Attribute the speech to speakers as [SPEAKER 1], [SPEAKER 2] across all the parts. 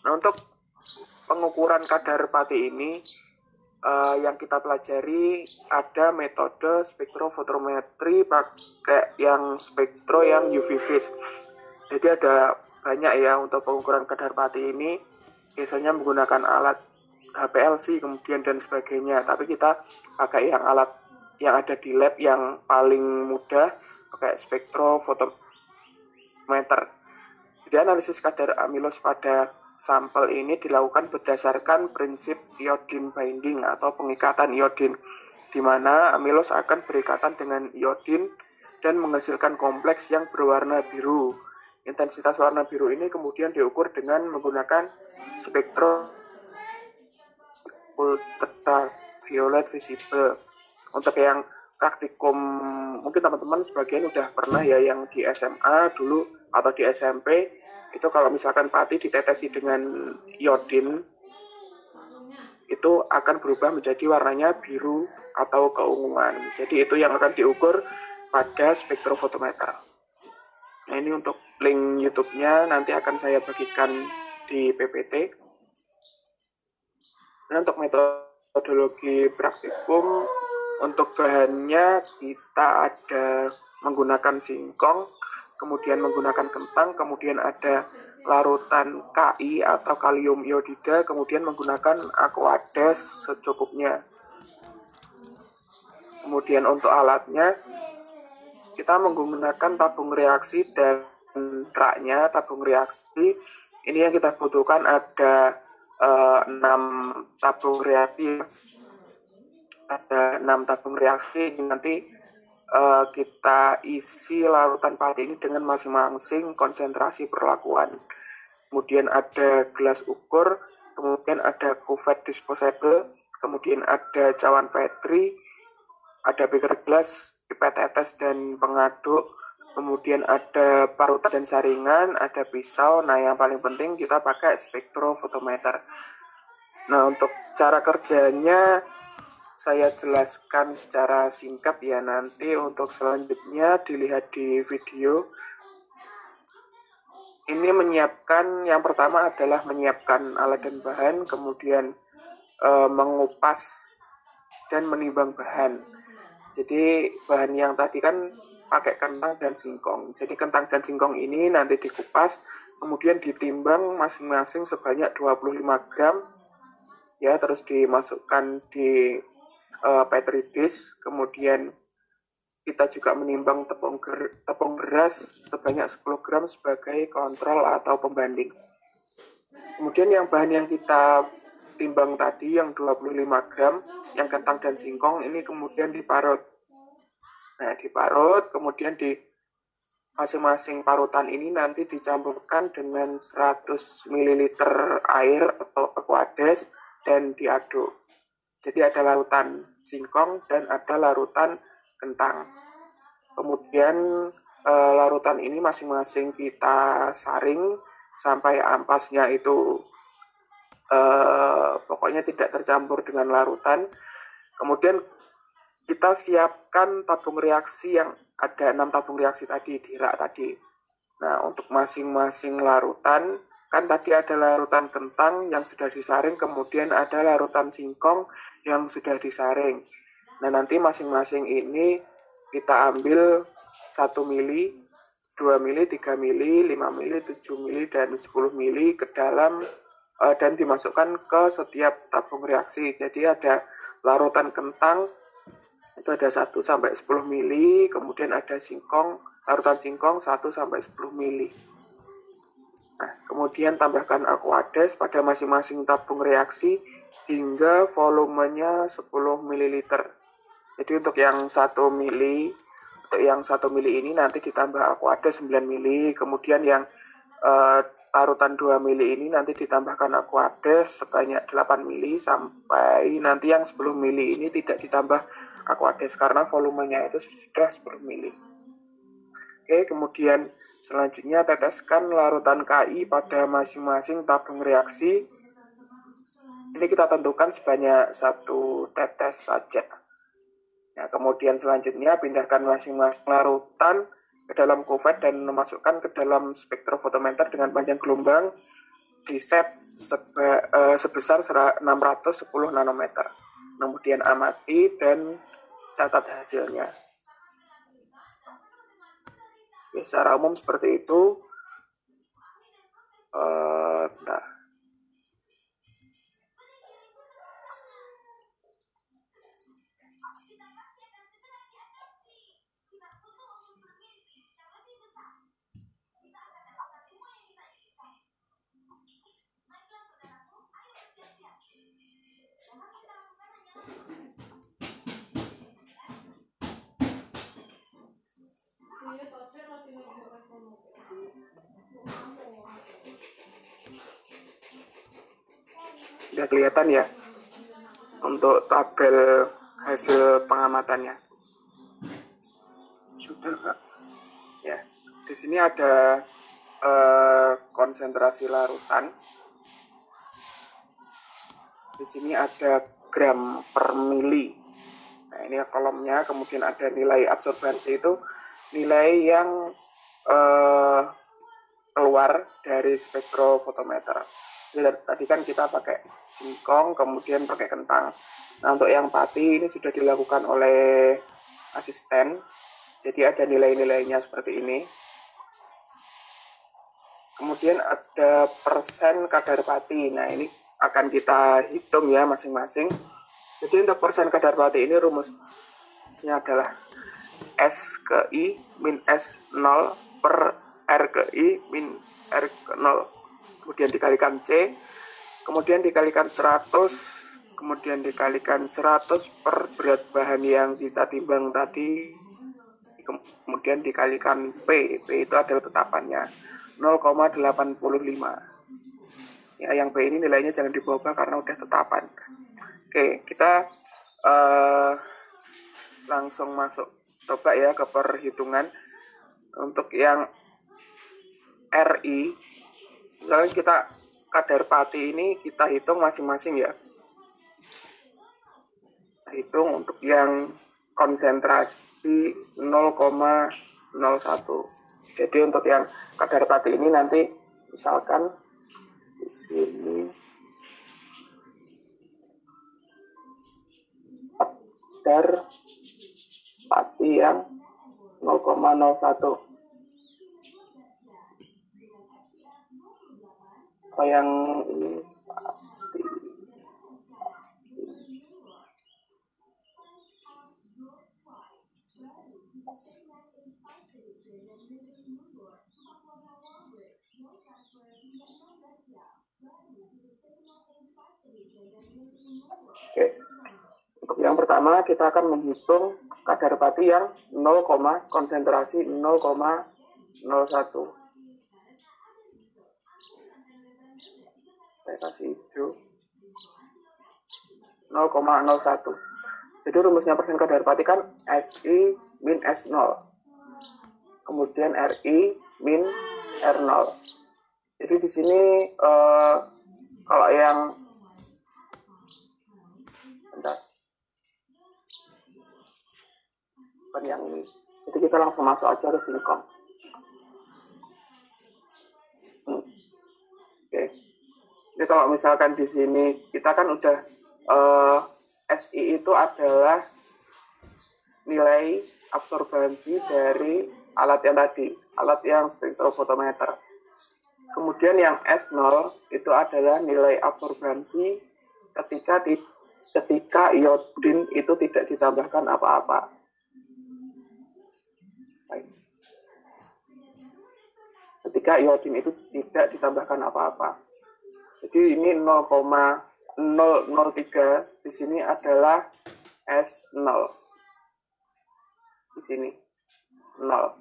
[SPEAKER 1] Nah, untuk pengukuran kadar pati ini uh, yang kita pelajari ada metode spektrofotometri pakai yang spektro yang UV vis. Jadi ada banyak ya untuk pengukuran kadar pati ini. Biasanya menggunakan alat HPLC kemudian dan sebagainya. Tapi kita pakai yang alat yang ada di lab yang paling mudah pakai spektrofotometer. Jadi analisis kadar amilos pada sampel ini dilakukan berdasarkan prinsip iodine binding atau pengikatan iodin di mana amilos akan berikatan dengan iodin dan menghasilkan kompleks yang berwarna biru Intensitas warna biru ini kemudian diukur dengan menggunakan spektro ultraviolet visible. Untuk yang praktikum, mungkin teman-teman sebagian udah pernah ya yang di SMA dulu atau di SMP, itu kalau misalkan pati ditetesi dengan iodin, itu akan berubah menjadi warnanya biru atau keunguan. Jadi itu yang akan diukur pada spektrofotometer. Nah ini untuk link YouTube-nya nanti akan saya bagikan di PPT. Dan untuk metodologi praktikum, untuk bahannya kita ada menggunakan singkong, kemudian menggunakan kentang, kemudian ada larutan KI atau kalium iodida, kemudian menggunakan aquades secukupnya. Kemudian untuk alatnya kita menggunakan tabung reaksi dan traknya tabung reaksi ini yang kita butuhkan ada uh, tabung reaksi ada enam tabung reaksi nanti uh, kita isi larutan pati ini dengan masing-masing konsentrasi perlakuan kemudian ada gelas ukur kemudian ada cuvette disposable kemudian ada cawan petri ada beaker gelas pipet tetes dan pengaduk, kemudian ada parutan dan saringan, ada pisau. Nah, yang paling penting kita pakai spektrofotometer. Nah, untuk cara kerjanya saya jelaskan secara singkat ya nanti untuk selanjutnya dilihat di video. Ini menyiapkan yang pertama adalah menyiapkan alat dan bahan, kemudian e, mengupas dan menimbang bahan. Jadi bahan yang tadi kan pakai kentang dan singkong. Jadi kentang dan singkong ini nanti dikupas, kemudian ditimbang masing-masing sebanyak 25 gram, ya terus dimasukkan di uh, petri dish, kemudian kita juga menimbang tepung, ger, tepung beras sebanyak 10 gram sebagai kontrol atau pembanding. Kemudian yang bahan yang kita timbang tadi yang 25 gram, yang kentang dan singkong ini kemudian diparut. Nah, diparut, kemudian di masing-masing parutan ini nanti dicampurkan dengan 100 ml air atau aquades dan diaduk. Jadi ada larutan singkong dan ada larutan kentang. Kemudian e, larutan ini masing-masing kita saring sampai ampasnya itu uh, pokoknya tidak tercampur dengan larutan. Kemudian kita siapkan tabung reaksi yang ada enam tabung reaksi tadi di rak tadi. Nah, untuk masing-masing larutan, kan tadi ada larutan kentang yang sudah disaring, kemudian ada larutan singkong yang sudah disaring. Nah, nanti masing-masing ini kita ambil 1 mili, 2 mili, 3 mili, 5 mili, 7 mili, dan 10 mili ke dalam uh, dan dimasukkan ke setiap tabung reaksi. Jadi ada larutan kentang itu ada 1 sampai 10 mili, kemudian ada singkong, larutan singkong 1 sampai 10 mili. Kemudian tambahkan aquades pada masing-masing tabung reaksi hingga volumenya 10 ml. Jadi untuk yang 1 mili, untuk yang 1 mili ini nanti ditambah aquades 9 mili, kemudian yang uh, parutan 2 mili ini nanti ditambahkan aquades sebanyak 8 mili sampai nanti yang 10 mili ini tidak ditambah aquades karena volumenya itu sudah 10 mili. Oke, kemudian selanjutnya teteskan larutan KI pada masing-masing tabung reaksi. Ini kita tentukan sebanyak satu tetes saja. Nah, kemudian selanjutnya pindahkan masing-masing larutan ke dalam kuvert dan memasukkan ke dalam spektrofotometer dengan panjang gelombang di set seba, uh, sebesar 610 nanometer. Kemudian amati dan catat hasilnya. Secara umum seperti itu. Uh, nah. Udah kelihatan ya untuk tabel hasil pengamatannya. Sudah, Kak. Ya. Di sini ada eh, konsentrasi larutan. Di sini ada gram per mili. Nah, ini kolomnya, kemudian ada nilai absorbansi itu nilai yang uh, keluar dari spektrofotometer. Tadi kan kita pakai singkong, kemudian pakai kentang. Nah untuk yang pati ini sudah dilakukan oleh asisten. Jadi ada nilai-nilainya seperti ini. Kemudian ada persen kadar pati. Nah ini akan kita hitung ya masing-masing. Jadi untuk persen kadar pati ini rumusnya adalah S ke I min S 0 per R ke I min R ke 0 kemudian dikalikan C kemudian dikalikan 100 kemudian dikalikan 100 per berat bahan yang kita timbang tadi kemudian dikalikan P P itu adalah tetapannya 0,85 ya yang P ini nilainya jangan dibawa karena udah tetapan. Oke kita uh, langsung masuk coba ya ke perhitungan untuk yang RI misalnya kita kadar pati ini kita hitung masing-masing ya. Kita hitung untuk yang konsentrasi 0,01 jadi untuk yang kadar pati ini nanti misalkan di sini kadar pati yang 0,01 kalau yang ini Oke. Untuk yang pertama kita akan menghitung kadar pati yang 0, konsentrasi 0,01. Saya kasih hijau. 0,01. Jadi rumusnya persen kadar pati kan SI min S0. Kemudian RI min R0. Jadi di sini uh, kalau yang bukan yang ini. Jadi kita langsung masuk aja ke singkong hmm. oke. Kalau misalkan di sini kita kan udah uh, eh, SI itu adalah nilai absorbansi dari alat yang tadi alat yang spektrofotometer. Kemudian yang S0 itu adalah nilai absorbansi ketika di ketika iodin itu tidak ditambahkan apa-apa ketika iodin itu tidak ditambahkan apa-apa. Jadi ini 0,003 di sini adalah S0. Di sini 0.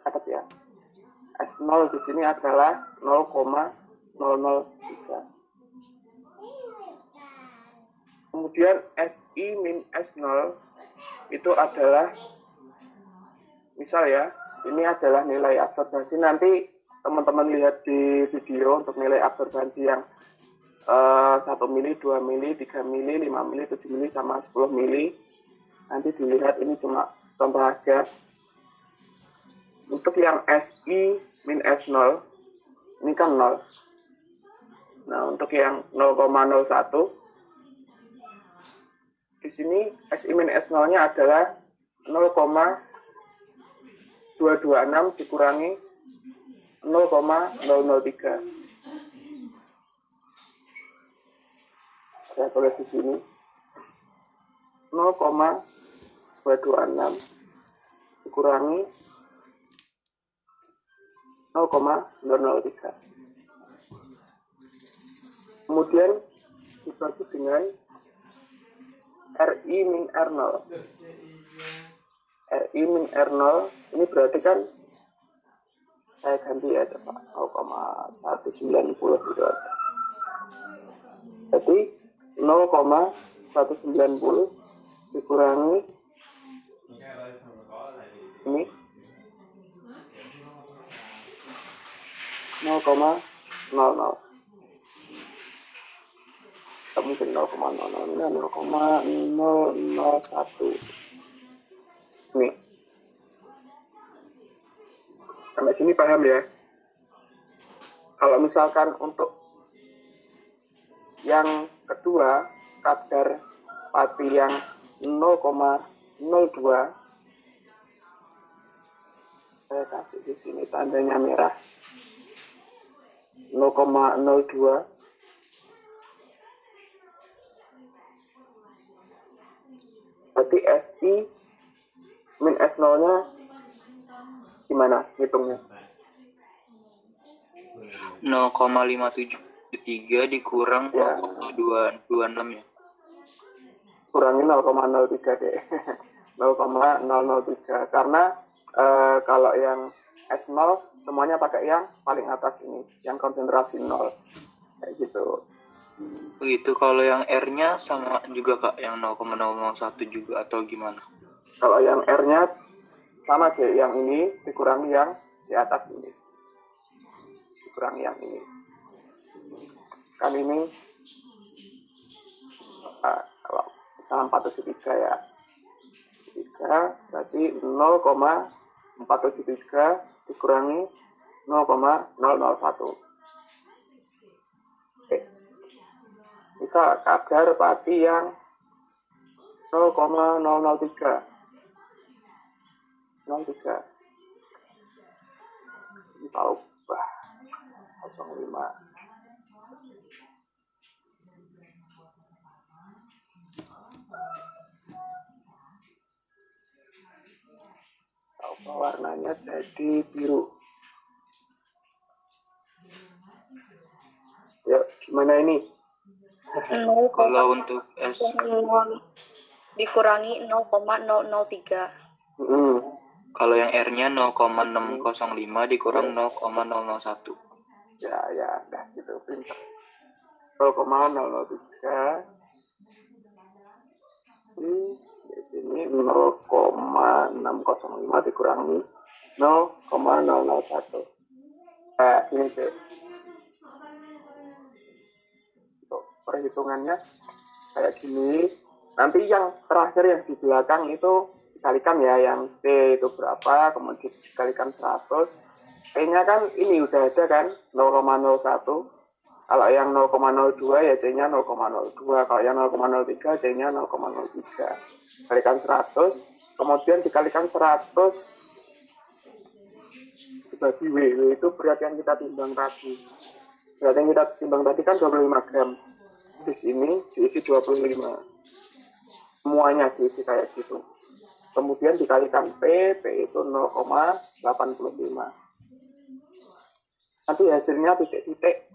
[SPEAKER 1] Catat ya. S0 di sini adalah 0,003 kemudian SI min S0 itu adalah misal ya ini adalah nilai absorbansi. Nanti teman-teman lihat di video untuk nilai absorbansi yang uh, 1 mili, 2 mili, 3 mili, 5 mili, 7 mili, sama 10 mili. Nanti dilihat ini cuma contoh aja. Untuk yang SI min S0 ini kan 0 nah untuk yang 0,01 di sini SI min S0 nya adalah 0,226 dikurangi 0,003 saya tulis di sini. 0,226 dikurangi 0,003 kemudian dibagi dengan RI min R0 RI min R0 ini berarti kan saya ganti ya coba 0,190 gitu aja jadi 0,190 dikurangi ini. 0,00 mungkin 0,00 ini 0,001 ini sampai sini paham ya? Kalau misalkan untuk yang kedua kadar pati yang 0,02 saya kasih di sini tandanya merah. 0,02 berarti SI min S0 nya gimana hitungnya?
[SPEAKER 2] 0,573 dikurang
[SPEAKER 1] Ya.
[SPEAKER 2] 0,226 ya.
[SPEAKER 1] Kurangi 0,03 deh. 0,003 karena eh, kalau yang S0 semuanya pakai yang paling atas ini yang konsentrasi 0 kayak gitu
[SPEAKER 2] begitu kalau yang R nya sama juga kak yang 0,001 juga atau gimana?
[SPEAKER 1] Kalau yang R nya sama deh yang ini dikurangi yang di atas ini. Dikurangi yang ini. Kan ini ah, kalau misalnya 473 ya. 3 berarti 0,473 dikurangi 0,001 bisa kadar pati yang 0,003 03 ini tahu bah 05 tahu warnanya jadi biru. Ya gimana ini
[SPEAKER 2] kalau untuk S.
[SPEAKER 3] dikurangi 0,003
[SPEAKER 1] hmm.
[SPEAKER 2] kalau yang R nya 0,605 dikurang 0,001
[SPEAKER 1] ya ya dah gitu pintar 0,003 ini di sini 0,605 dikurangi 0,001 eh ini sih untuk perhitungannya kayak gini. Nanti yang terakhir yang di belakang itu dikalikan ya yang C itu berapa kemudian dikalikan 100 P nya kan ini udah ada kan 0,01 kalau yang 0,02 ya C nya 0,02 kalau yang 0,03 C nya 0,03 kalikan 100 kemudian dikalikan 100 dibagi W W itu berat yang kita timbang tadi. Berat yang kita timbang tadi kan 25 gram di sini diisi 25 semuanya diisi kayak gitu. Kemudian dikalikan P P itu 0,85 nanti hasilnya titik-titik.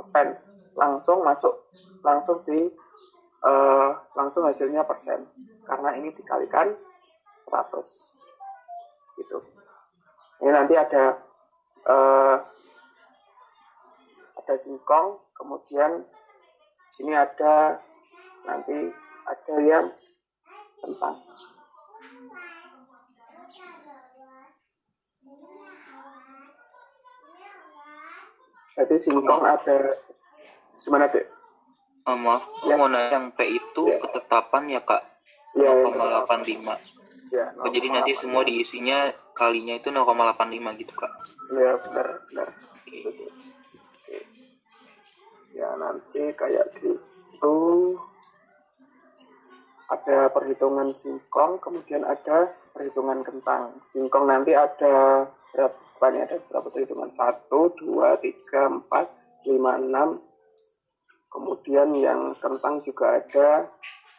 [SPEAKER 1] Persen. Langsung masuk langsung di eh, langsung hasilnya persen. Karena ini dikalikan 100 gitu. Ini nanti ada eh, ada singkong kemudian sini ada nanti ada yang kentang jadi singkong ada gimana dek
[SPEAKER 2] Oh, maaf,
[SPEAKER 1] Ya.
[SPEAKER 2] mau nanya yang P itu
[SPEAKER 1] Ya.
[SPEAKER 2] ketetapan ya kak
[SPEAKER 1] Ya,
[SPEAKER 2] 0,85
[SPEAKER 1] Ya,
[SPEAKER 2] Oh, jadi nanti
[SPEAKER 1] 0,85.
[SPEAKER 2] semua diisinya kalinya itu 0,85 gitu kak
[SPEAKER 1] Ya, benar, benar.
[SPEAKER 2] Oke.
[SPEAKER 1] Ya, nanti kayak gitu. Ada perhitungan singkong, kemudian ada perhitungan kentang. Singkong nanti ada berapa banyak ada berapa perhitungan? Satu, dua, tiga, empat, lima, enam. Kemudian yang kentang juga ada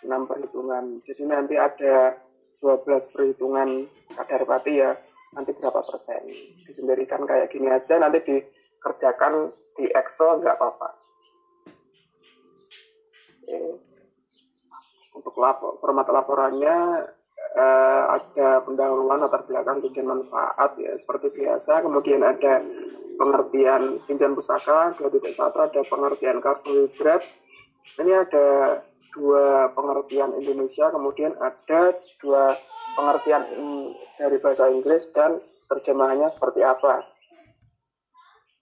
[SPEAKER 1] enam perhitungan. Jadi nanti ada 12 perhitungan kadar pati ya. Nanti berapa persen? Disendirikan kayak gini aja, nanti dikerjakan di Excel nggak apa-apa. Untuk lapor, format laporannya eh, ada pendahuluan latar belakang tujuan manfaat ya seperti biasa. Kemudian ada pengertian pinjam pustaka 2.1 ada pengertian karbohidrat. Ini ada dua pengertian Indonesia, kemudian ada dua pengertian dari bahasa Inggris dan terjemahannya seperti apa.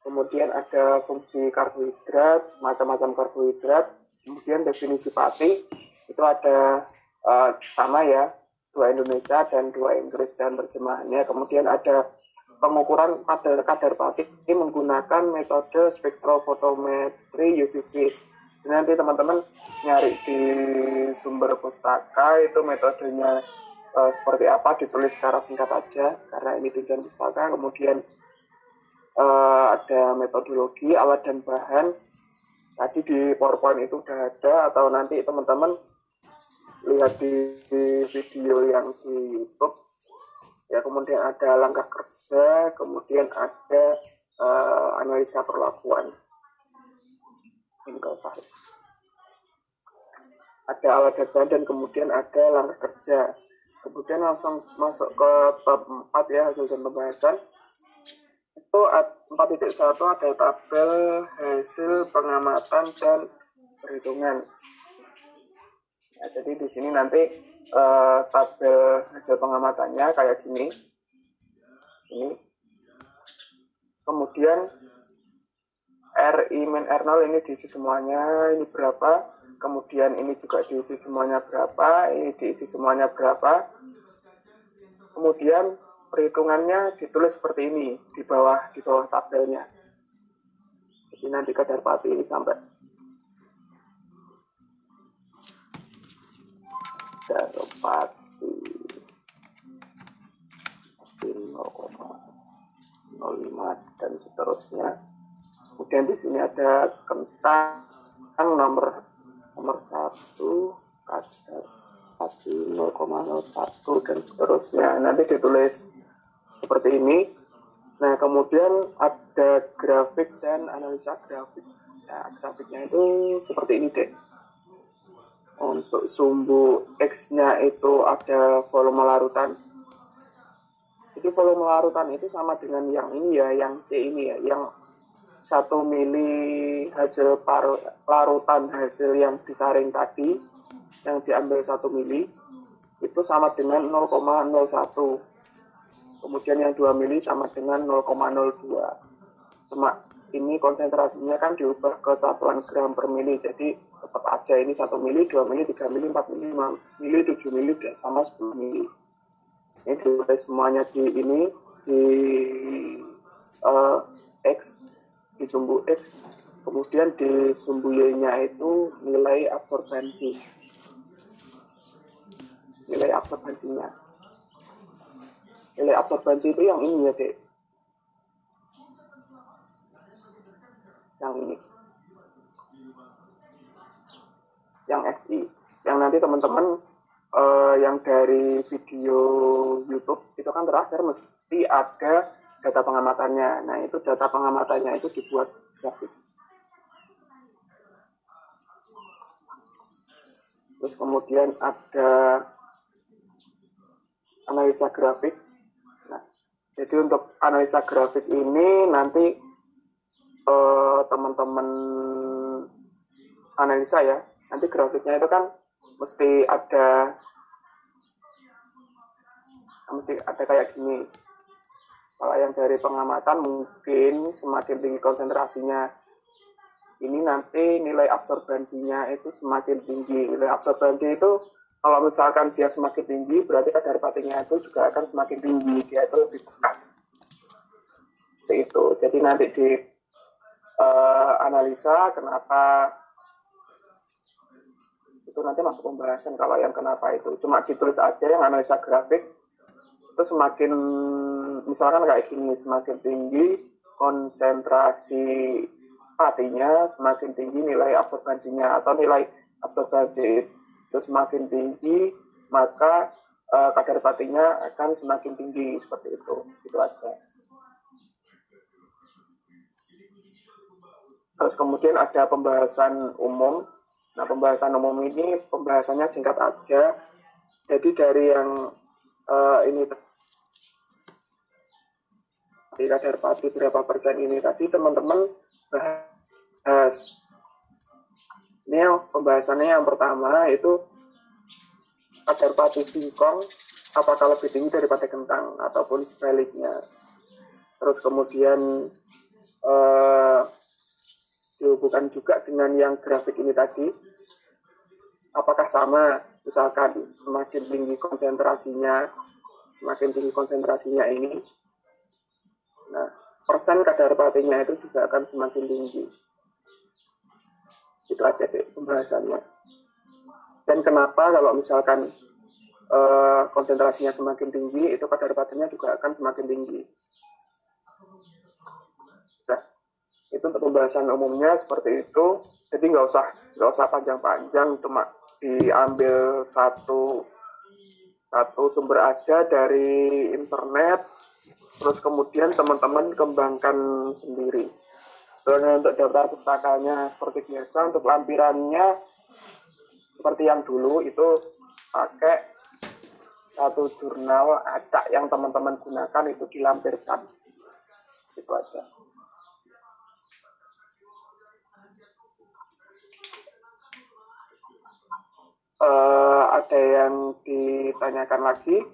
[SPEAKER 1] Kemudian ada fungsi karbohidrat, macam-macam karbohidrat, kemudian definisi pati itu ada eh, sama ya, dua Indonesia dan dua Inggris dan terjemahannya. Kemudian ada pengukuran kadar kadar pati ini menggunakan metode spektrofotometri UV nanti teman-teman nyari di sumber pustaka itu metodenya eh, seperti apa ditulis secara singkat aja karena ini tujuan pustaka. Kemudian eh, ada metodologi alat dan bahan. Tadi di PowerPoint itu udah ada atau nanti teman-teman lihat di, di video yang di YouTube. Ya kemudian ada langkah kerja kemudian ada eh, analisa perlakuan. Usah ada alat data dan kemudian ada langkah kerja. Kemudian langsung masuk ke bab 4 ya hasil dan pembahasan 4.1 ada tabel hasil pengamatan dan perhitungan Ya, jadi di sini nanti eh, tabel hasil pengamatannya kayak gini. Ini. Kemudian RI min R0 ini diisi semuanya, ini berapa. Kemudian ini juga diisi semuanya berapa, ini diisi semuanya berapa. Kemudian perhitungannya ditulis seperti ini di bawah di bawah tabelnya. Jadi nanti kadar pati ini sampai Darupati 0,05 dan seterusnya. Kemudian di sini ada kentang nomor nomor satu kadar pati 0,01 dan seterusnya. Nanti ditulis seperti ini. Nah, kemudian ada grafik dan analisa grafik. Nah, grafiknya itu seperti ini deh untuk sumbu X-nya itu ada volume larutan. Jadi volume larutan itu sama dengan yang ini ya, yang C ini ya, yang satu mili hasil paru- larutan hasil yang disaring tadi, yang diambil satu mili, itu sama dengan 0,01. Kemudian yang 2 mili sama dengan 0,02. Cuma ini konsentrasinya kan diubah ke satuan gram per mili, jadi tetap aja ini 1 mili, 2 mili, 3 mili, 4 mili, 5 mili, 7 mili, dan sama 10 mili. Ini ditulis semuanya di ini, di eh, X, di sumbu X. Kemudian di sumbu Y-nya itu nilai absorbensi. Nilai absorbensinya. Nilai absorbensi itu yang ini ya, Dek. Yang ini. yang SI yang nanti teman-teman eh, yang dari video YouTube itu kan terakhir mesti ada data pengamatannya nah itu data pengamatannya itu dibuat grafik terus kemudian ada analisa grafik jadi untuk analisa grafik ini nanti eh, teman-teman analisa ya. Nanti grafiknya itu kan mesti ada mesti ada kayak gini. Kalau yang dari pengamatan mungkin semakin tinggi konsentrasinya. Ini nanti nilai absorbensinya itu semakin tinggi. Nilai absorbensi itu kalau misalkan dia semakin tinggi berarti kadar batiknya itu juga akan semakin tinggi dia itu lebih pekat itu. Jadi nanti di uh, analisa kenapa itu nanti masuk pembahasan kalau yang kenapa itu. Cuma ditulis aja yang analisa grafik itu semakin misalkan kayak gini semakin tinggi konsentrasi patinya semakin tinggi nilai absorbansinya atau nilai absorbansi itu semakin tinggi maka uh, kadar patinya akan semakin tinggi. Seperti itu. Itu aja. Terus kemudian ada pembahasan umum. Nah pembahasan umum ini pembahasannya singkat aja. Jadi dari yang uh, ini di kadar pati berapa persen ini tadi teman-teman bahas ini pembahasannya yang pertama itu kadar pati singkong apakah lebih tinggi daripada kentang ataupun sebaliknya. Terus kemudian uh, dihubungkan juga dengan yang grafik ini tadi apakah sama? Misalkan semakin tinggi konsentrasinya semakin tinggi konsentrasinya ini nah persen kadar patinya itu juga akan semakin tinggi itu aja deh pembahasannya. Dan kenapa kalau misalkan uh, konsentrasinya semakin tinggi itu kadar patinya juga akan semakin tinggi. Itu untuk pembahasan umumnya seperti itu. Jadi nggak usah nggak usah panjang-panjang cuma diambil satu satu sumber aja dari internet terus kemudian teman-teman kembangkan sendiri soalnya untuk daftar pustakanya seperti biasa untuk lampirannya seperti yang dulu itu pakai satu jurnal acak yang teman-teman gunakan itu dilampirkan. Itu aja. Uh, ada yang ditanyakan lagi